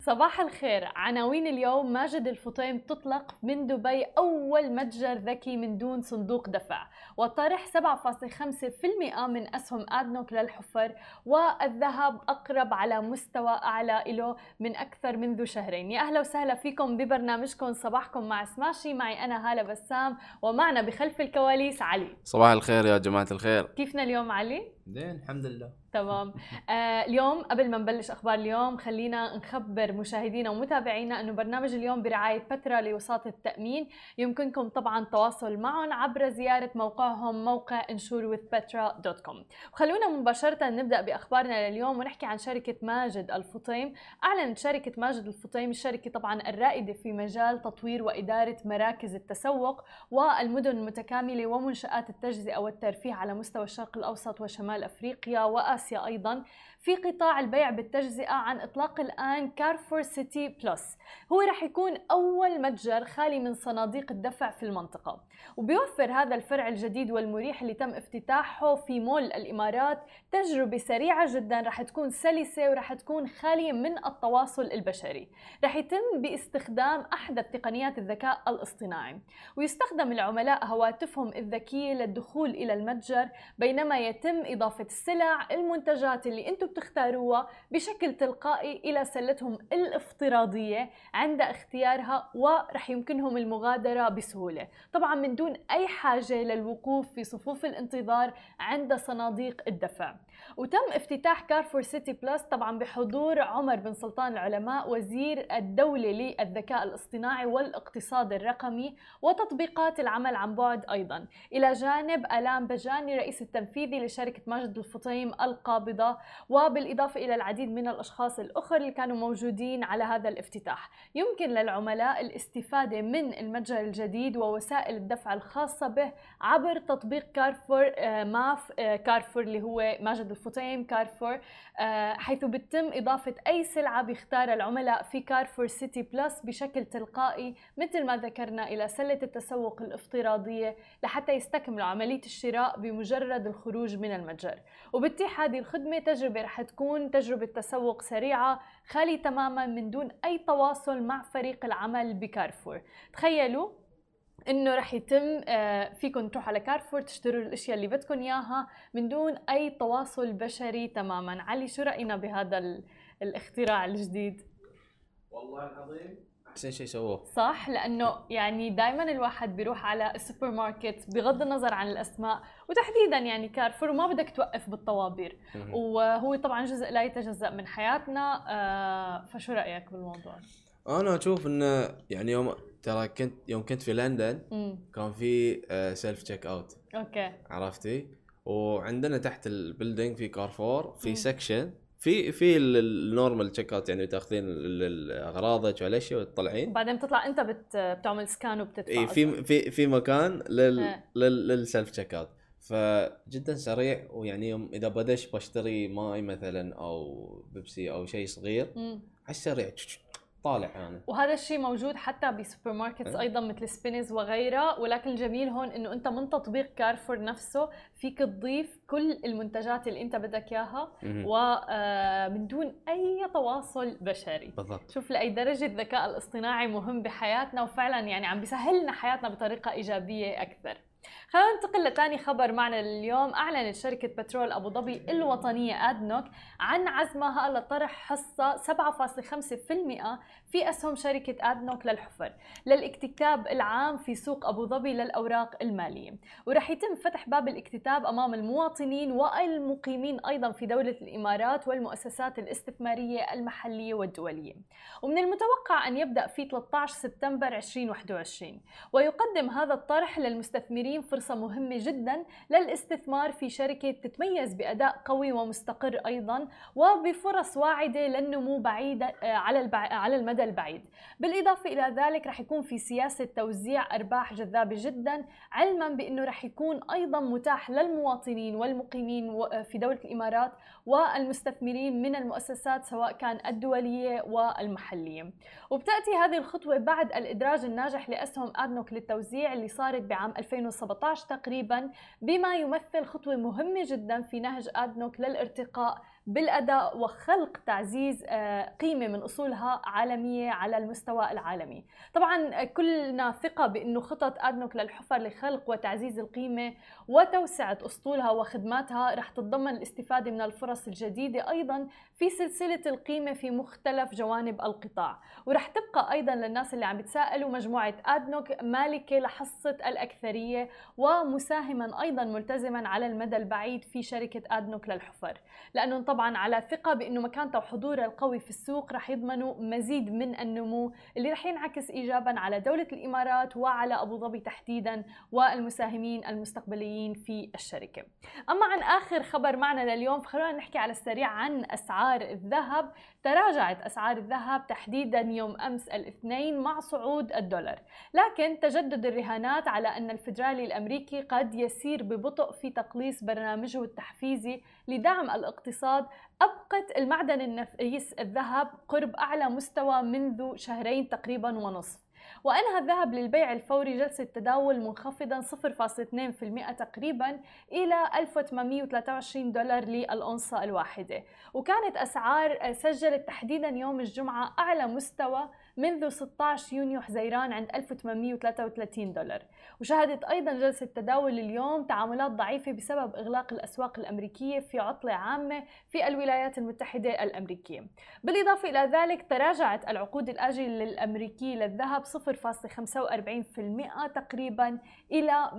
صباح الخير. عناوين اليوم ماجد الفطيم تطلق من دبي أول متجر ذكي من دون صندوق دفع وطرح 7.5% من أسهم آدنوك للحفر والذهب أقرب على مستوى أعلى له من أكثر منذ شهرين. يا أهلا وسهلا فيكم ببرنامجكم. صباحكم مع سماشي. معي أنا هالة بسام ومعنا بخلف الكواليس علي. صباح الخير يا جماعة الخير. كيفنا اليوم علي؟ زين الحمد لله. تمام. آه اليوم قبل ما نبلش أخبار اليوم خلينا نخبر مشاهدينا ومتابعينا إنه برنامج اليوم برعاية بترا لوساطة التأمين. يمكنكم طبعا التواصل معهم عبر زيارة موقعهم موقع insurewithpetra.com وخلونا مباشرة نبدأ بأخبارنا لليوم ونحكي عن شركة ماجد الفطيم. أعلنت شركة ماجد الفطيم الشركة طبعا الرائدة في مجال تطوير وإدارة مراكز التسوق والمدن المتكاملة ومنشآت التجزئة والترفيه على مستوى الشرق الأوسط وشمال أفريقيا وآسيا آسيا أيضا. في قطاع البيع بالتجزئة عن إطلاق الآن كارفور سيتي بلس هو رح يكون أول متجر خالي من صناديق الدفع في المنطقة. وبيوفر هذا الفرع الجديد والمريح اللي تم افتتاحه في مول الإمارات. تجربة سريعة جدا رح تكون سلسة ورح تكون خالية من التواصل البشري. رح يتم باستخدام أحدث تقنيات الذكاء الاصطناعي. ويستخدم العملاء هواتفهم الذكية للدخول إلى المتجر بينما يتم إضافة السلع المنتجات اللي أنتم بتختاروها بشكل تلقائي إلى سلتهم الافتراضية عند اختيارها ورح يمكنهم المغادرة بسهولة. طبعا من دون أي حاجة للوقوف في صفوف الانتظار عند صناديق الدفع. وتم افتتاح كارفور سيتي بلس طبعا بحضور عمر بن سلطان العلماء وزير الدولة للذكاء الاصطناعي والاقتصاد الرقمي وتطبيقات العمل عن بعد أيضا. إلى جانب آلان بجاني رئيس التنفيذي لشركة ماجد الفطيم القابضة وبالإضافة إلى العديد من الأشخاص الأخر اللي كانوا موجودين على هذا الافتتاح. يمكن للعملاء الاستفادة من المتجر الجديد ووسائل الدفع الخاصة به عبر تطبيق كارفور آه، ماف آه، كارفور اللي هو ماجد الفطيم كارفور آه، حيث بتم إضافة أي سلعة بيختار العملاء في كارفور سيتي بلس بشكل تلقائي مثل ما ذكرنا إلى سلة التسوق الافتراضية لحتى يستكملوا عملية الشراء بمجرد الخروج من المتجر. وبتتيح هذه الخدمة تجربة رح تكون تجربة تسوق سريعة خالي تماما من دون أي تواصل مع فريق العمل بكارفور تخيلوا إنه رح يتم آه، فيكم تروحوا على كارفور تشتروا الأشياء اللي بدكم إياها من دون أي تواصل بشري تماما. علي شو رأينا بهذا الاختراع الجديد؟ والله العظيم. أحسن شيء سووه صح لأنه يعني دائما الواحد بيروح على السوبر ماركت بغض النظر عن الأسماء وتحديدا يعني كارفور وما بدك توقف بالطوابير. وهو طبعا جزء لا يتجزأ من حياتنا آه فشو رأيك بالموضوع؟ أنا أشوف إنه يعني يوم ترى كنت يوم كنت في لندن كان في self checkout okay. عرفتي؟ وعندنا تحت ال building في كارفور في section في في ال normal checkout يعني تاخذين اغراضك والاشياء وتطلعين. وبعدين بتطلع أنت بت بتعمل scan وبتدفع إي في في في مكان لل لل self checkout فجدا سريع ويعني يوم إذا بدش بشتري ماي مثلا أو بيبسي أو شيء صغير على السريع طالع أنا وهذا الشيء موجود حتى ب supermarkets إيه. أيضا مثل سبينز وغيرها ولكن الجميل هون إنه أنت من تطبيق كارفور نفسه فيك تضيف كل المنتجات اللي أنت بدك إياها ومن آه، دون أي تواصل بشري. بالضبط. شوف لأي درجة الذكاء الاصطناعي مهم بحياتنا وفعلا يعني عم بيسهل لنا حياتنا بطريقة إيجابية أكثر. خلينا ننتقل لثاني خبر معنا اليوم. أعلنت شركة بترول أبو ظبي الوطنية أدنوك عن عزمها لطرح حصة 7.5% في أسهم شركة أدنوك للحفر للاكتتاب العام في سوق أبو ظبي للأوراق المالية. ورح يتم فتح باب الاكتتاب أمام المواطنين والمقيمين أيضا في دولة الإمارات والمؤسسات الاستثمارية المحلية والدولية. ومن المتوقع أن يبدأ في 13 سبتمبر 2021 ويقدم هذا الطرح للمستثمرين فرصة مهمة جدا للاستثمار في شركة تتميز بأداء قوي ومستقر أيضا وبفرص واعدة للنمو بعيدة آه، على على المدى البعيد. بالإضافة إلى ذلك رح يكون في سياسة توزيع أرباح جذابة جدا علما بأنه رح يكون أيضا متاح للمواطنين والمقيمين في دولة الإمارات والمستثمرين من المؤسسات سواء كان الدولية والمحلية. وبتأتي هذه الخطوة بعد الإدراج الناجح لأسهم أدنوك للتوزيع اللي صارت بعام 2017 تقريبا بما يمثل خطوة مهمة جدا في نهج أدنوك للارتقاء. بالأداء وخلق تعزيز آه، قيمة من أصولها عالمية على المستوى العالمي. طبعا كلنا ثقة بأنه خطط أدنوك للحفر لخلق وتعزيز القيمة وتوسعة أسطولها وخدماتها رح تتضمن الاستفادة من الفرص الجديدة أيضا في سلسلة القيمة في مختلف جوانب القطاع. ورح تبقى أيضا للناس اللي عم بتسائلوا مجموعة أدنوك مالكة لحصة الأكثرية ومساهما أيضا ملتزما على المدى البعيد في شركة أدنوك للحفر. لأنه طبعا على ثقة بأنه مكانته وحضوره القوي في السوق رح يضمنوا مزيد من النمو اللي رح ينعكس إيجابا على دولة الإمارات وعلى أبو ظبي تحديدا والمساهمين المستقبليين في الشركة. أما عن آخر خبر معنا لليوم فخلونا نحكي على السريع عن أسعار الذهب. تراجعت أسعار الذهب تحديدا يوم أمس الاثنين مع صعود الدولار. لكن تجدد الرهانات على أن الفدرالي الأمريكي قد يسير ببطء في تقليص برنامجه التحفيزي لدعم الاقتصاد. أبقت المعدن النفيس الذهب قرب أعلى مستوى منذ شهرين تقريبا ونصف. وأنهى الذهب للبيع الفوري جلسة تداول منخفضا 0.2% تقريبا إلى 1823 دولار للأونصة الواحدة. وكانت أسعار سجلت تحديدا يوم الجمعة أعلى مستوى منذ 16 يونيو حزيران عند 1833 دولار. وشهدت أيضا جلسة تداول اليوم تعاملات ضعيفة بسبب إغلاق الأسواق الأمريكية في عطلة عامة في الولايات المتحدة الأمريكية. بالإضافة إلى ذلك تراجعت العقود الآجلة الأمريكية للذهب 0.45% تقريبا إلى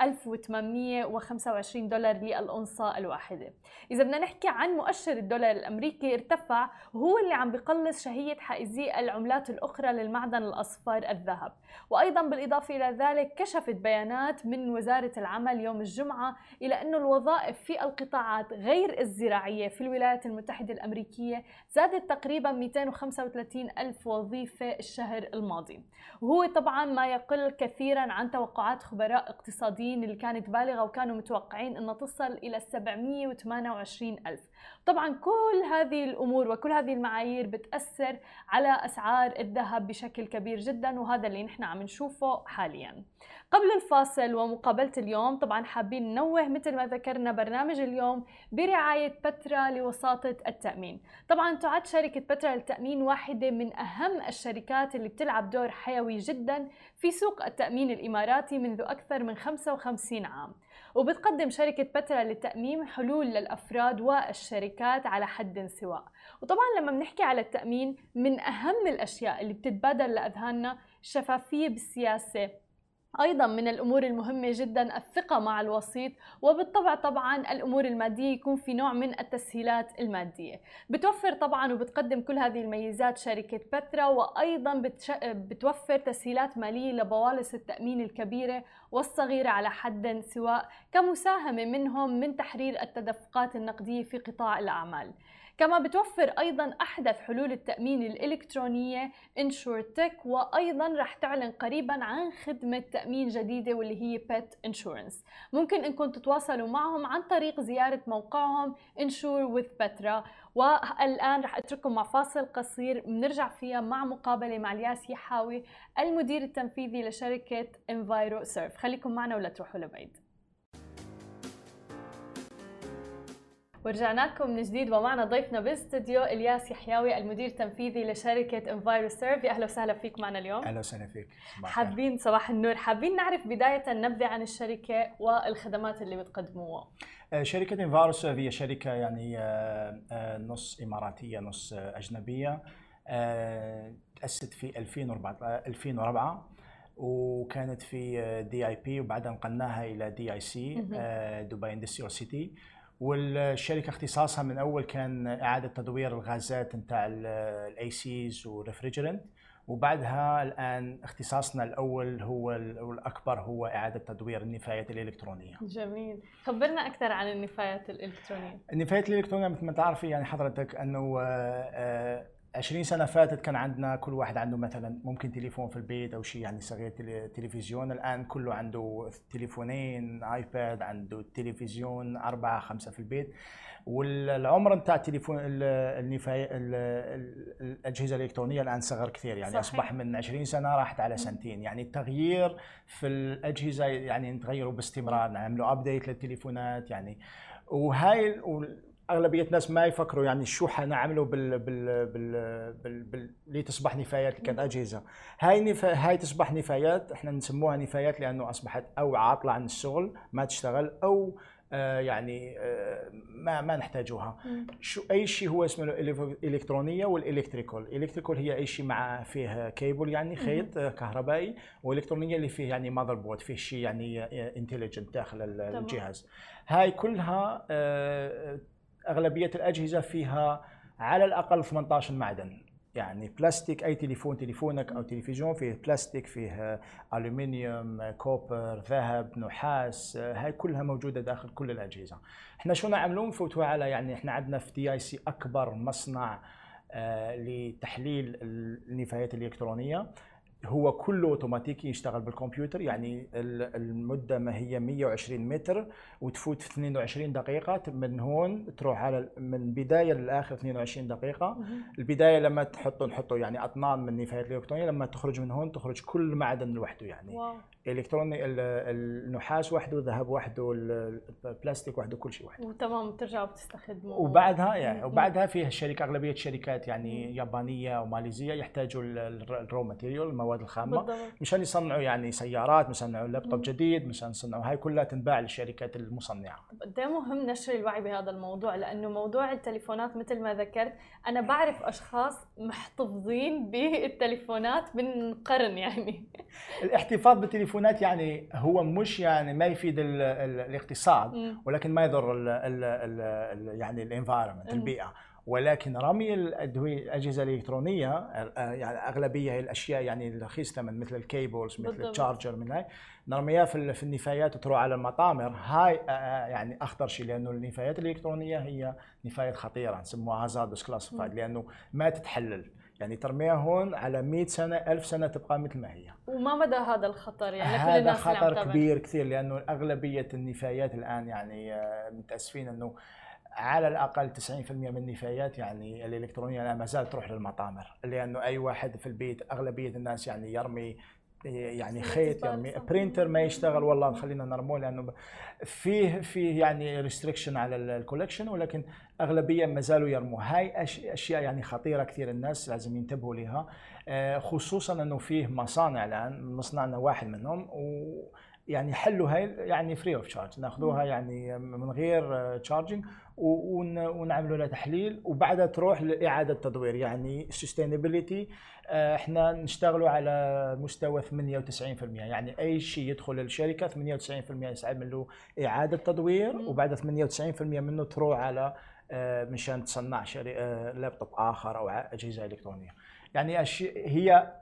1825 آه، دولار للأونصة الواحدة. إذا بدنا نحكي عن مؤشر الدولار الأمريكي ارتفع وهو اللي عم بقلص شهية حائزي العملات الأخرى للمعدن الأصفر الذهب. وأيضا بالإضافة إلى ذلك كشفت بيانات من وزارة العمل يوم الجمعة إلى أن الوظائف في القطاعات غير الزراعية في الولايات المتحدة الأمريكية زادت تقريبا 235 ألف وظيفة الشهر الماضي. وهو طبعا ما يقل كثيرا عن توقعات خبراء اقتصاديين اللي كانت بالغة وكانوا متوقعين أنها تصل إلى 728 ألف. طبعا كل هذه الأمور وكل هذه المعايير بتأثر على أسعار الذهب بشكل كبير جدا وهذا اللي نحن عم نشوفه حاليا. قبل الفاصل ومقابلة اليوم طبعا حابين ننوه مثل ما ذكرنا برنامج اليوم برعاية بترا لوساطة التأمين. طبعا تعد شركة بترا للتأمين واحدة من أهم الشركات اللي بتلعب دور حيوي جدا في سوق التأمين الإماراتي منذ أكثر من 55 عام. وبتقدم شركة بترا للتأمين حلول للأفراد والشركات على حد سواء. وطبعا لما بنحكي على التأمين من أهم الأشياء اللي بتتبادر لأذهاننا الشفافية بالسياسة. أيضا من الأمور المهمة جدا الثقة مع الوسيط وبالطبع طبعا الأمور المادية يكون في نوع من التسهيلات المادية. بتوفر طبعا وبتقدم كل هذه الميزات شركة بترا وأيضا بتش... بتوفر تسهيلات مالية لبوالص التأمين الكبيرة والصغيرة على حد سواء كمساهمة منهم من تحرير التدفقات النقدية في قطاع الأعمال. كما بتوفر أيضا أحدث حلول التأمين الإلكترونية انشورتك وأيضا رح تعلن قريبا عن خدمة تأمين جديدة واللي هي pet insurance ممكن إنكم تتواصلوا معهم عن طريق زيارة موقعهم إنشور وذ بترا والآن رح أترككم مع فاصل قصير بنرجع فيها مع مقابلة مع الياس يحاوي المدير التنفيذي لشركة انفايرو سيرف خليكم معنا ولا تروحوا لبعيد. ورجعنا لكم من جديد ومعنا ضيفنا بالاستديو إلياس يحياوي المدير التنفيذي لشركة انفايرو سيرف أهلا وسهلا فيك معنا اليوم. أهلا وسهلا فيك. حابين صباح النور. حابين نعرف بداية نبذة عن الشركة والخدمات اللي بتقدموها. آه، شركة انفايرو سيرف هي شركة يعني آه، آه، نص إماراتية نص أجنبية تأسست في 2004 2004 وكانت في DIP وبعدها نقلناها إلى DIC Dubai Industrial City والشركة اختصاصها من أول كان إعادة تدوير الغازات نتاع ال ACs وال refrigerant وبعدها الآن اختصاصنا الأول هو والأكبر هو إعادة تدوير النفايات الإلكترونية. جميل، خبرنا أكثر عن النفايات الإلكترونية. النفايات الإلكترونية مثل ما تعرفي يعني حضرتك أنه آه، آه، 20 سنة فاتت كان عندنا كل واحد عنده مثلا ممكن تليفون في البيت أو شيء يعني صغير تلفزيون. الآن كله عنده تليفونين آيباد عنده تلفزيون أربعة خمسة في البيت. والعمر نتاع التليفون الأجهزة الإلكترونية الآن صغر كثير يعني صحيح. أصبح من 20 سنة راحت على سنتين. يعني التغيير في الأجهزة يعني نتغيروا باستمرار نعملوا ابديت للتليفونات يعني. وهاي أغلبية الناس ما يفكروا يعني شو حنعمله بال بال بال, بال, بال... اللي تصبح نفايات كانت أجهزة. هاي نفا... هاي تصبح نفايات إحنا نسموها نفايات لأنه أصبحت أو عاطلة عن الشغل ما تشتغل أو آه يعني آه ما ما نحتاجوها. شو أي شيء هو اسمه الالكترونيه وال electrical. ال electrical هي أي شيء مع فيه كيبل يعني خيط كهربائي والإلكترونية اللي فيه يعني motherboard فيه شيء يعني intelligent داخل الجهاز. هاي كلها آه أغلبية الأجهزة فيها على الأقل 18 معدن. يعني بلاستيك أي تليفون تليفونك أو تلفزيون فيه بلاستيك فيه ألومنيوم copper ذهب نحاس هاي كلها موجودة داخل كل الأجهزة. إحنا شو نعملون؟ نفوتوا على يعني إحنا عندنا في DIC أكبر مصنع آه لتحليل النفايات الإلكترونية. هو كله أوتوماتيكي يشتغل بالكمبيوتر يعني المدة ما هي 120 متر وتفوت في 22 دقيقة من هون تروح على من بدايه للآخر 22 دقيقة. البداية لما تحطوا نحطوا يعني أطنان من النفايات الإلكترونية لما تخرج من هون تخرج كل معدن لوحده يعني. wow. الإلكتروني النحاس وحده الذهب وحده البلاستيك وحده كل شيء وحده. وتمام بترجعوا بتستخدموا وبعدها يعني وبعدها فيها الشركة أغلبية الشركات يعني يابانية وماليزيه يحتاجوا ال raw material المواد الخامه. مشان يصنعوا يعني سيارات مشان يصنعوا لابتوب جديد مشان يصنعوا هاي كلها تنباع للشركات المصنعة. قد مهم نشر الوعي بهذا الموضوع؟ لأنه موضوع التليفونات مثل ما ذكرت أنا بعرف أشخاص محتفظين بالتليفونات من قرن يعني. الاحتفاظ بالتليفونات يعني هو مش يعني ما يفيد ال ال الاقتصاد ولكن ما يضر ال ال ال يعني ال environment البيئة. ولكن رمي الأدوية الأجهزة الإلكترونية يعني أغلبية هي الأشياء يعني الرخيص ثمن مثل ال cables مثل ال charger من هاي. نرميها في في النفايات وتروح على المطامر. هاي يعني أخطر شيء لأنه النفايات الإلكترونية هي نفايات خطيرة نسموها hazardous classified لأنه ما تتحلل. يعني ترميها هون على 100 سنة 1000 سنة تبقى مثل ما هي. وما مدى هذا الخطر؟ يعني هذا الناس خطر كبير كثير لأنه أغلبية النفايات الآن يعني متأسفين إنه على الأقل 90% من النفايات يعني الإلكترونية ما زالت تروح للمطامر لأنه أي واحد في البيت أغلبية الناس يعني يرمي يعني خيط يرمي. printer ما يشتغل والله خلينا نرموه لأنه فيه فيه يعني restriction على ال collection ولكن أغلبية ما زالوا يرموا. هاي أشياء يعني خطيرة كثير الناس لازم ينتبهوا لها. آه، خصوصا إنه فيه مصانع الآن مصنعنا واحد منهم و يعني حلوا هاي يعني free of charge ناخذوها يعني من غير charging ونعملوا لها تحليل وبعدها تروح لإعادة تدوير. يعني sustainability آه، إحنا نشتغلوا على مستوى 98% يعني أي شيء يدخل الشركة 98% يسعمل له إعادة تدوير وبعد 98% منه تروح على آه، مشان تصنع آه، لابتوب آخر أو أجهزة إلكترونية. يعني هي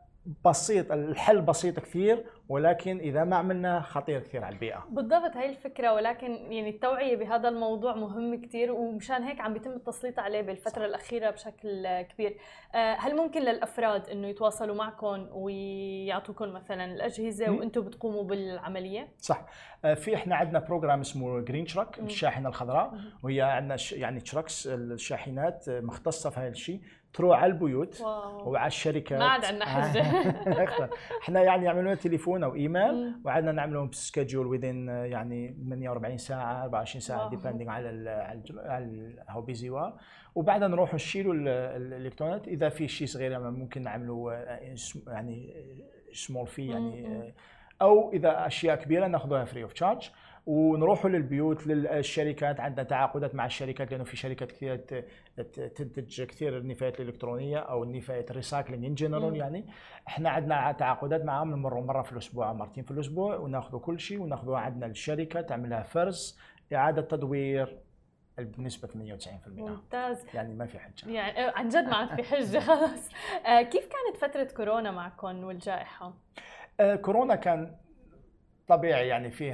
بسيط الحل بسيط كثير ولكن إذا ما عملنا خطير كثير على البيئة. بالضبط هاي الفكرة. ولكن يعني التوعية بهذا الموضوع مهم كثير ومشان هيك عم بيتم التسليط عليه بالفترة الأخيرة بشكل كبير. آه، هل ممكن للأفراد إنه يتواصلوا معكم ويعطوكم مثلا الأجهزة وأنتم بتقوموا بالعملية؟ صح. آه، في إحنا عندنا program اسمه Green Truck الشاحنة الخضراء. وهي عندنا يعني trucks الشاحنات مختصة في هذا الشيء. تروح على البيوت wow. وعلى الشركات. ما عاد عندنا حجة. إحنا يعني يعملوا تليفون أو إيميل وعندنا نعملهم schedule within يعني 48 ساعة 24 ساعة depending على ال على how busy وبعدها نروح نشيلوا الإلكترونات. إذا في شيء صغير يعني ممكن نعملوا يعني small fee يعني أو إذا أشياء كبيرة ناخذها free of charge ونروحوا للبيوت للشركات عندنا تعاقدات مع الشركات لأنه في شركات كثير تنتج كثير النفايات الإلكترونية أو النفايات ال recycling in general يعني. إحنا عندنا تعاقدات معهم نمر مرة في الأسبوع مرتين في الأسبوع وناخذ كل شيء وناخذه عندنا للشركه تعملها فرز إعادة تدوير بنسبة 98% ممتاز. يعني ما في حجة. يعني عن جد ما عاد في حجة خلاص. آه، كيف كانت فترة كورونا معكم والجائحة؟ آه، كورونا كان طبيعي يعني فيه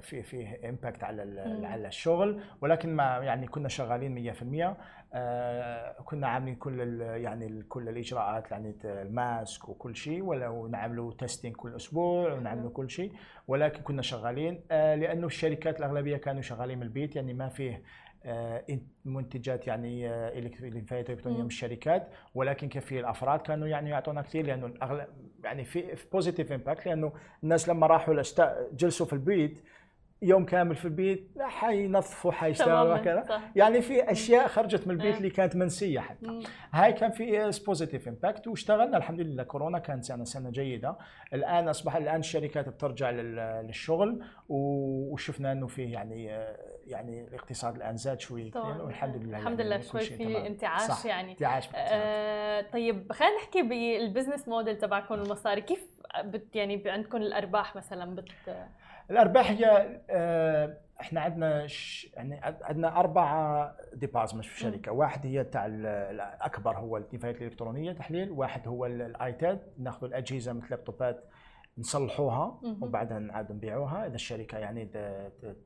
في فيه impact على على الشغل. ولكن ما يعني كنا شغالين 100% آه كنا عاملين كل يعني كل الإجراءات يعني ال mask وكل شيء ولو نعملوا testing كل أسبوع ونعملوا كل شيء. ولكن كنا شغالين آه لأنه الشركات الأغلبية كانوا شغالين من البيت يعني ما فيه منتجات يعني آه، إلكترونية من الشركات ولكن كيف الأفراد كانوا يعني يعطونا كثير لأنه الأغلب يعني في positive impact لأنه الناس لما راحوا جلسوا في البيت يوم كامل في البيت حينظفوا حيشتغلوا كذا يعني في أشياء خرجت من البيت اللي كانت منسية حتى. هاي كان في positive impact واشتغلنا. الحمد لله كورونا كانت سنه سنة جيدة. الآن اصبح الآن الشركات بترجع للشغل وشفنا إنه في يعني يعني الاقتصاد الآن زاد شوي والحمد لله. الحمد يعني لله شوي في انتعاش صح. يعني. انتعاش آه طيب خلينا نحكي بال business model تبعكم المصاري. كيف بت يعني عندكم الأرباح مثلا؟ بت الأرباح هي آه إحنا عندنا ش... يعني عندنا أربع department في الشركة، واحد هي تاع الأكبر هو النفايات الإلكترونية تحليل، واحد هو ال ITAD. ناخذ الأجهزة مثل اللابتوبات نصلحوها وبعدها نعاد نبيعوها. إذا الشركة يعني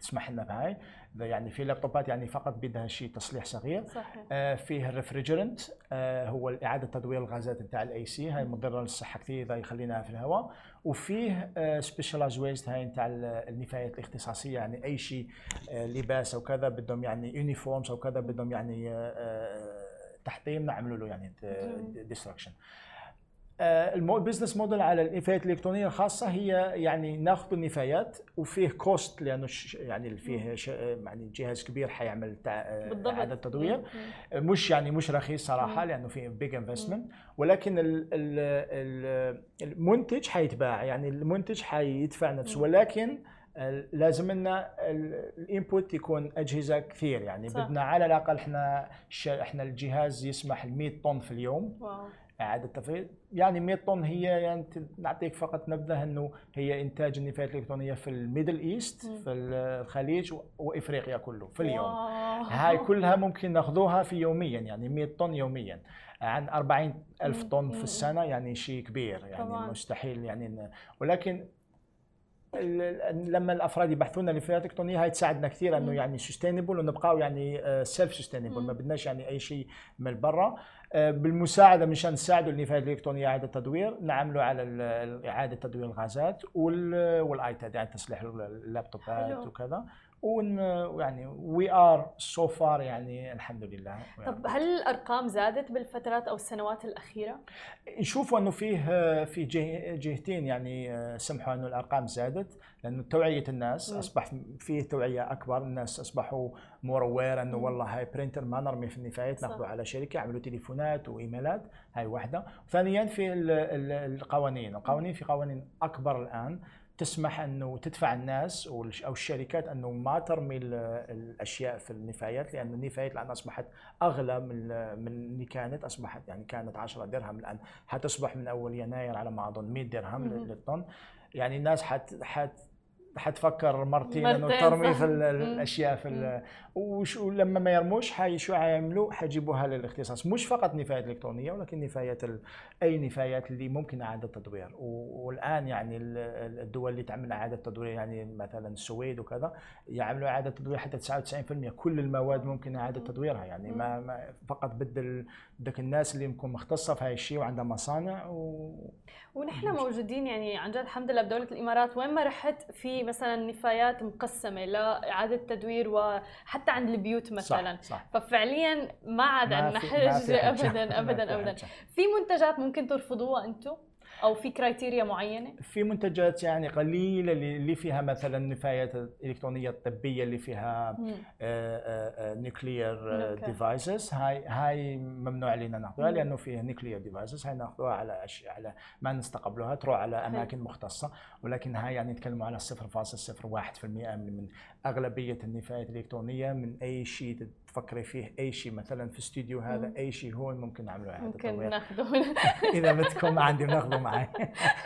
تسمح لنا بهاي يعني في لابتوبات يعني فقط بدها شيء تصليح صغير. صحيح. آه فيه ال refrigerant آه هو إعادة تدوير الغازات نتاع ال AC هاي مضرة للصحة كثير إذا يخليناها في الهواء. وفيه آه specialized waste هاي نتاع النفايات الاختصاصية. يعني أي شيء آه لباس أو كذا بدهم يعني uniforms أو كذا بدهم يعني آه تحطيم نعملوا له يعني destruction آه، ال business model على النفايات الإلكترونية الخاصة هي يعني ناخذ النفايات وفيه cost لأنه يعني فيه يعني جهاز كبير حيعمل آه، إعادة تدوير. مش يعني مش رخيص صراحة لأنه فيه big investment ولكن المنتج حيتباع يعني المنتج حيدفع نفسه. ولكن لازم لنا ال input يكون أجهزة كثير. يعني صح. بدنا على الأقل إحنا إحنا الجهاز يسمح ل 100 طن في اليوم. wow. اعاده تفريغ يعني 100 طن هي يعني نعطيك فقط نبذة إنه هي إنتاج النفايات الإلكترونية في ال Middle East في الخليج وإفريقيا كله في اليوم. wow. هاي كلها ممكن ناخذوها في يوميا يعني 100 طن يوميا. عن 40 ألف طن في السنة يعني شيء كبير يعني طبعا. مستحيل يعني ولكن لما الأفراد يبحثون عن النفايات الإلكترونية هاي تساعدنا كثير إنه يعني sustainable ونبقاو يعني self sustainable ما بدناش يعني أي شيء من برا. آه، بالمساعدة مشان نساعدوا النفايات الإلكترونية إعادة تدوير نعملوا على إعادة تدوير الغازات وال ITAD يعني تصليح اللابتوبات وكذا. and يعني we are so far يعني الحمد لله. طب هل الأرقام زادت بالفترات أو السنوات الأخيرة؟ نشوفوا إنه فيه في جهتين يعني سمحوا إنه الأرقام زادت لأنه توعية الناس م. أصبح فيه توعية أكبر الناس أصبحوا more aware إنه والله هاي printer ما نرمي في النفايات ناخذه على شركة يعملوا تليفونات وإيميلات هاي واحدة. ثانيا في القوانين. القوانين في قوانين أكبر الآن. تسمح أنه تدفع الناس أو الشركات أنه ما ترمي الأشياء في النفايات لأن النفايات الآن أصبحت أغلى من من اللي كانت أصبحت يعني كانت 10 درهم الآن. حتصبح من أول يناير على ما أظن 100 درهم للطن. يعني الناس حت حت حتفكر مرتين إنه ترمي في الأشياء في ولما ما يرموش حي شو حيعملوا حيجيبوها للاختصاص. مش فقط نفايات الكترونيه ولكن نفايات أي نفايات اللي ممكن إعادة تدوير والآن يعني الدول اللي تعمل إعادة تدوير يعني مثلا السويد وكذا يعملوا إعادة تدوير حتى 99% كل المواد ممكن إعادة تدويرها. يعني ما, ما فقط بدل بدك الناس اللي يكون مختصة في هاي الشيء وعندها مصانع و... ونحن موجودين يعني عن جد الحمد لله بدوله الإمارات. وين ما رحت في مثلا نفايات مقسمة لاعاده تدوير وحتى عند البيوت مثلا. صح. صح. ففعليا ما عاد عندنا حجه ابدا ابدا ابدا. في منتجات ممكن ترفضوها أنتم؟ أو في criteria معينة؟ في منتجات يعني قليلة اللي فيها مثلا نفايات الالكترونيه الطبيه اللي فيها nuclear devices هاي هاي ممنوع علينا نأخذها لأنه فيها nuclear devices هاي ناخذوها على أشياء على ما نستقبلوها تروح على أماكن مختصة. ولكن هاي يعني نتكلم على 0.01% من من أغلبية النفايات الإلكترونية من أي شيء تفكري فيه أي شيء مثلا في استوديو هذا أي شيء هو ممكن نعمله اعاده ممكن ناخذه. إذا بدكم عندي بناخذه معي.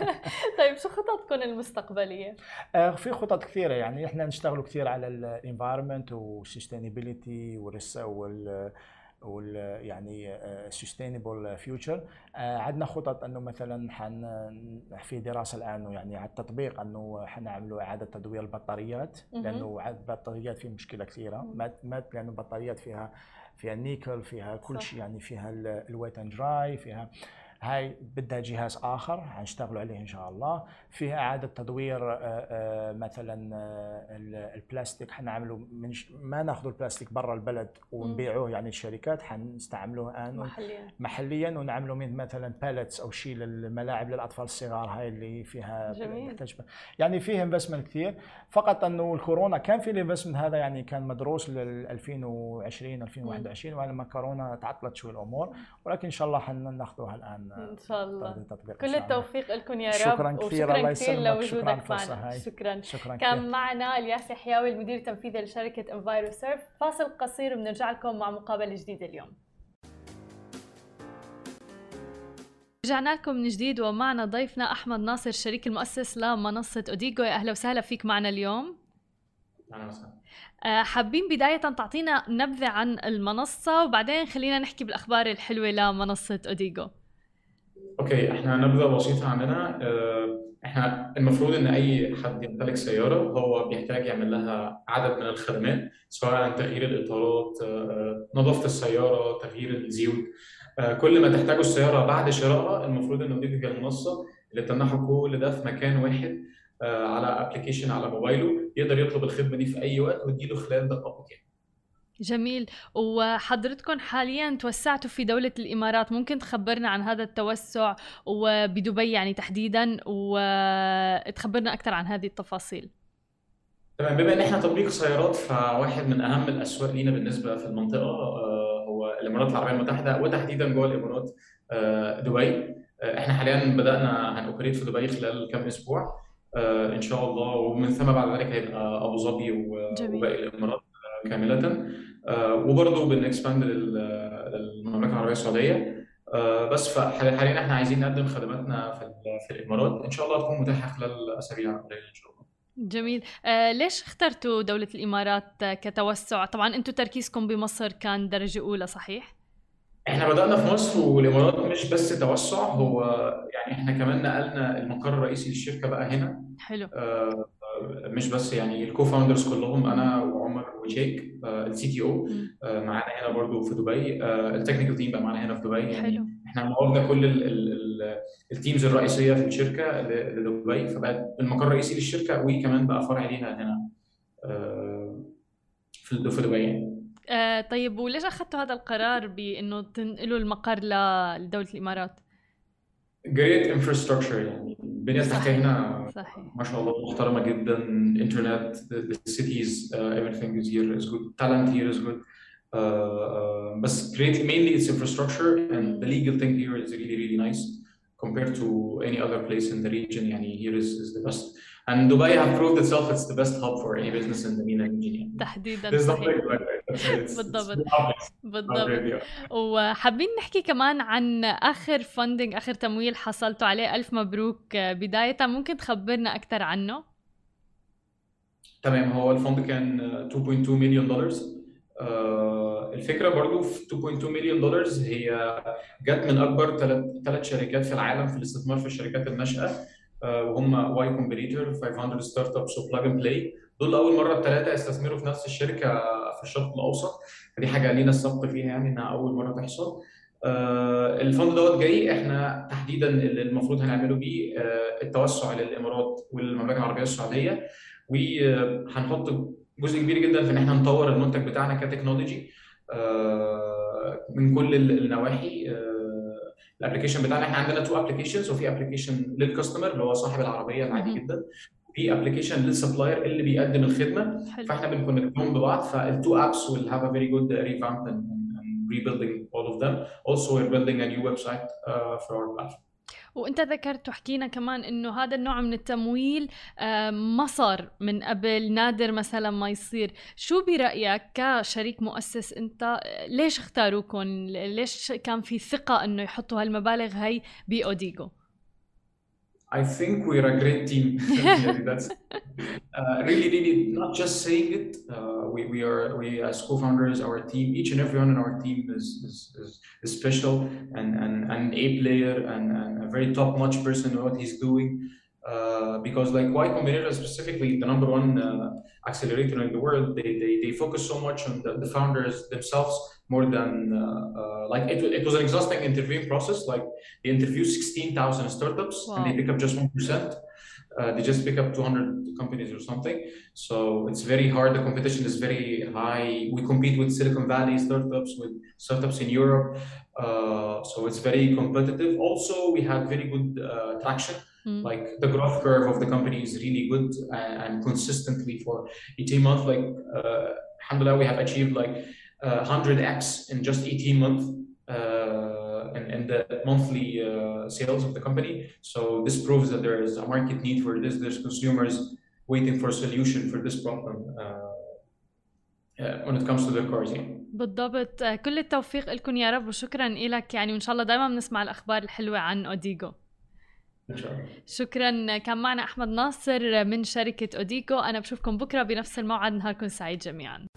طيب شو خططكم المستقبلية؟ آه، في خطط كثيرة يعني إحنا نشتغل كثير على ال environment وال sustainability وال وال يعني sustainable آه، future آه، عندنا خطط أنه مثلا حن في دراسة الآن يعني على التطبيق أنه حنعملوا إعادة تدوير البطاريات لأنه البطاريات في مشكلة كثيرة. مات لأنه البطاريات فيها فيها نيكل فيها كل شيء يعني فيها ال wet and dry فيها هاي بدها جهاز آخر حنشتغلوا عليه إن شاء الله. فيها إعادة تدوير مثلا البلاستيك. حنعمله من ما ناخذ البلاستيك برا البلد ونبيعوه يعني الشركات. حنستعملوه الآن محليا. محليا ونعمله من مثلا pallets أو شيء للملاعب للأطفال الصغار. هاي اللي فيها جميل. يعني فيه investment كثير. فقط إنه الكورونا كان في ال investment هذا يعني كان مدروس لل 2020 2021 ولما كورونا تعطلت شوي الأمور. ولكن إن شاء الله حناخذوها الآن إن شاء الله. كل التوفيق لكم يا رب. شكرا كثير. الله يسلمك. لوجودك معنا. شكرا. شكرا كان كثير. معنا الياس حياوي المدير التنفيذي لشركة Enviroserve فاصل قصير وبنرجع لكم مع مقابلة جديدة اليوم. رجعنا لكم من جديد ومعنا ضيفنا أحمد ناصر الشريك المؤسس لمنصة أوديجو. يا أهلا وسهلا فيك معنا اليوم. أهلا وسهلا. آه، حابين بداية تعطينا نبذة عن المنصة وبعدين خلينا نحكي بالأخبار الحلوة لمنصة أوديجو. okay إحنا نبذة بسيطة عننا آه، إحنا المفروض إن أي حد يمتلك سيارة هو بيحتاج يعمل لها عدد من الخدمات سواء تغيير الإطارات آه، نظافة السيارة تغيير الزيوت كل ما تحتاجه السيارة بعد شرائها المفروض إن أوديجو هي المنصة اللي تمنحه كل ده في مكان واحد على application على موبايله يقدر يطلب الخدمة دي في أي وقت وتجيله خلال دقائق يعني. جميل. وحضرتكم حاليا توسعتوا في دولة الإمارات ممكن تخبرنا عن هذا التوسع وبدبي يعني تحديدا وتخبرنا أكثر عن هذه التفاصيل؟ تمام. بما إن إحنا تطبيق سيارات فواحد من أهم الأسواق لينا بالنسبة في المنطقة آه، هو الإمارات العربية المتحدة وتحديدا جوه الإمارات آه، دبي. آه، إحنا حاليا بدأنا هنوبريت في دبي خلال كام أسبوع. إن شاء الله ومن ثم بعد ذلك هيبقى أبو ظبي وباقي الإمارات. كاملة. آه، وبرضه بنكسباند للمملكة العربية السعودية. آه، بس فحاليا إحنا عايزين نقدم خدماتنا في في الإمارات. إن شاء الله تكون متاحة خلال أسابيع قليلة إن شاء الله. جميل. آه ليش اخترتوا دولة الإمارات كتوسع؟ طبعا أنتم تركيزكم بمصر كان درجة أولى صحيح؟ إحنا بدأنا في مصر والإمارات مش بس توسع هو يعني إحنا كمان نقلنا المقر الرئيسي للشركة بقى هنا. حلو. آه مش بس يعني ال co-founders كلهم أنا وعمر وشيك ال CTO معانا هنا برضو في دبي. ال technical team بقى معانا هنا في دبي. يعني حلو. إحنا موفنا كل ال teams الرئيسية في الشركة لدبي فبقى المقر الرئيسي للشركة وكمان بقى فرع لينا هنا آه في دبي يعني. آه طيب وليش أخذتوا هذا القرار بإنه تنقلوا المقر لدولة الإمارات؟ جريت انفراستراكشر يعني. البنيه التحتيه هنا صحيح ما شاء الله محترمه جدا انترنت السيتيز everything is here is good talent here is good uh, uh, بس great mainly it's infrastructure and the legal thing here is really really nice compared to any other place in the region يعني here is, is the best and Dubai have proved itself it's the best hub for any business in the MENA region تحديدا صحيح بالضبط. بالضبط. وحابين نحكي كمان عن آخر فندنج آخر تمويل حصلتوا عليه. ألف مبروك. بداية ممكن تخبرنا أكثر عنه؟ تمام. هو الفند كان 2.2 مليون دولار الفكرة برضو في 2.2 مليون دولار هي جت من أكبر ثلاث شركات في العالم في الاستثمار في الشركات الناشئه وهم Y Combinator 500 Startups و Plug and Play دول اول مرة الثلاثه يستثمروا في نفس الشركة في الشرق الأوسط فدي حاجة لينا السبق فيها يعني إنها أول مرة تحصل. آه ال fund دوت جاي إحنا تحديدا اللي المفروض هنعمله بيه آه التوسع للإمارات والمملكة العربية السعودية. وهنحط جزء كبير جدا في إن إحنا نطور المنتج بتاعنا ك technology آه من كل النواحي. ال application بتاعنا إحنا عندنا two applications وفي application لل customer اللي هو صاحب العربية العادي جدا. في application لل supplier اللي بيقدم الخدمة. حلو. فاحنا بن connect هم ببعض. فال two apps will have a very good revamp and, and rebuilding all of them. Also we're building a new website uh, for our platform. وانت ذكرت وحكينا كمان انه هذا النوع من التمويل ما صار من قبل. نادر مثلا ما يصير. شو برأيك كشريك مؤسس انت ليش اختاروكم ليش كان في ثقة انه يحطوا هالمبالغ هي باوديجو I think we're a great team. That's uh, really, really not just saying it. Uh, we, we are we as co-founders, our team, each and everyone in our team is is, is, is special and, and, and an A player and, and a very top-notch person in what he's doing. Uh, because like Y Combinator specifically, the number one uh, accelerator in the world, they, they, they focus so much on the, the founders themselves more than uh, uh like it, it was an exhausting interviewing process. Like they interview 16,000 startups wow. and they pick up just 1%. Uh, they just pick up 200 companies or something. So it's very hard. The competition is very high. We compete with Silicon Valley startups, with startups in Europe. Uh, so it's very competitive. Also, we had very good uh, traction. Mm. Like the growth curve of the company is really good and, and consistently for 18 months. Like, uh, alhamdulillah, we have achieved like 100x uh, in just 18 months. Uh, and, and the monthly uh, sales of the company. So this proves that there is a market need for this. There's consumers waiting for a solution for this problem uh, when it comes to the cars يعني. بالضبط كل التوفيق لكم يا رب وشكرا لك يعني وان شاء الله دائما بنسمع الاخبار الحلوه عن اوديجو ان شاء الله شكرا كان معنا احمد ناصر من شركه اوديجو انا بشوفكم بكره بنفس الموعد نهاركم سعيد جميعا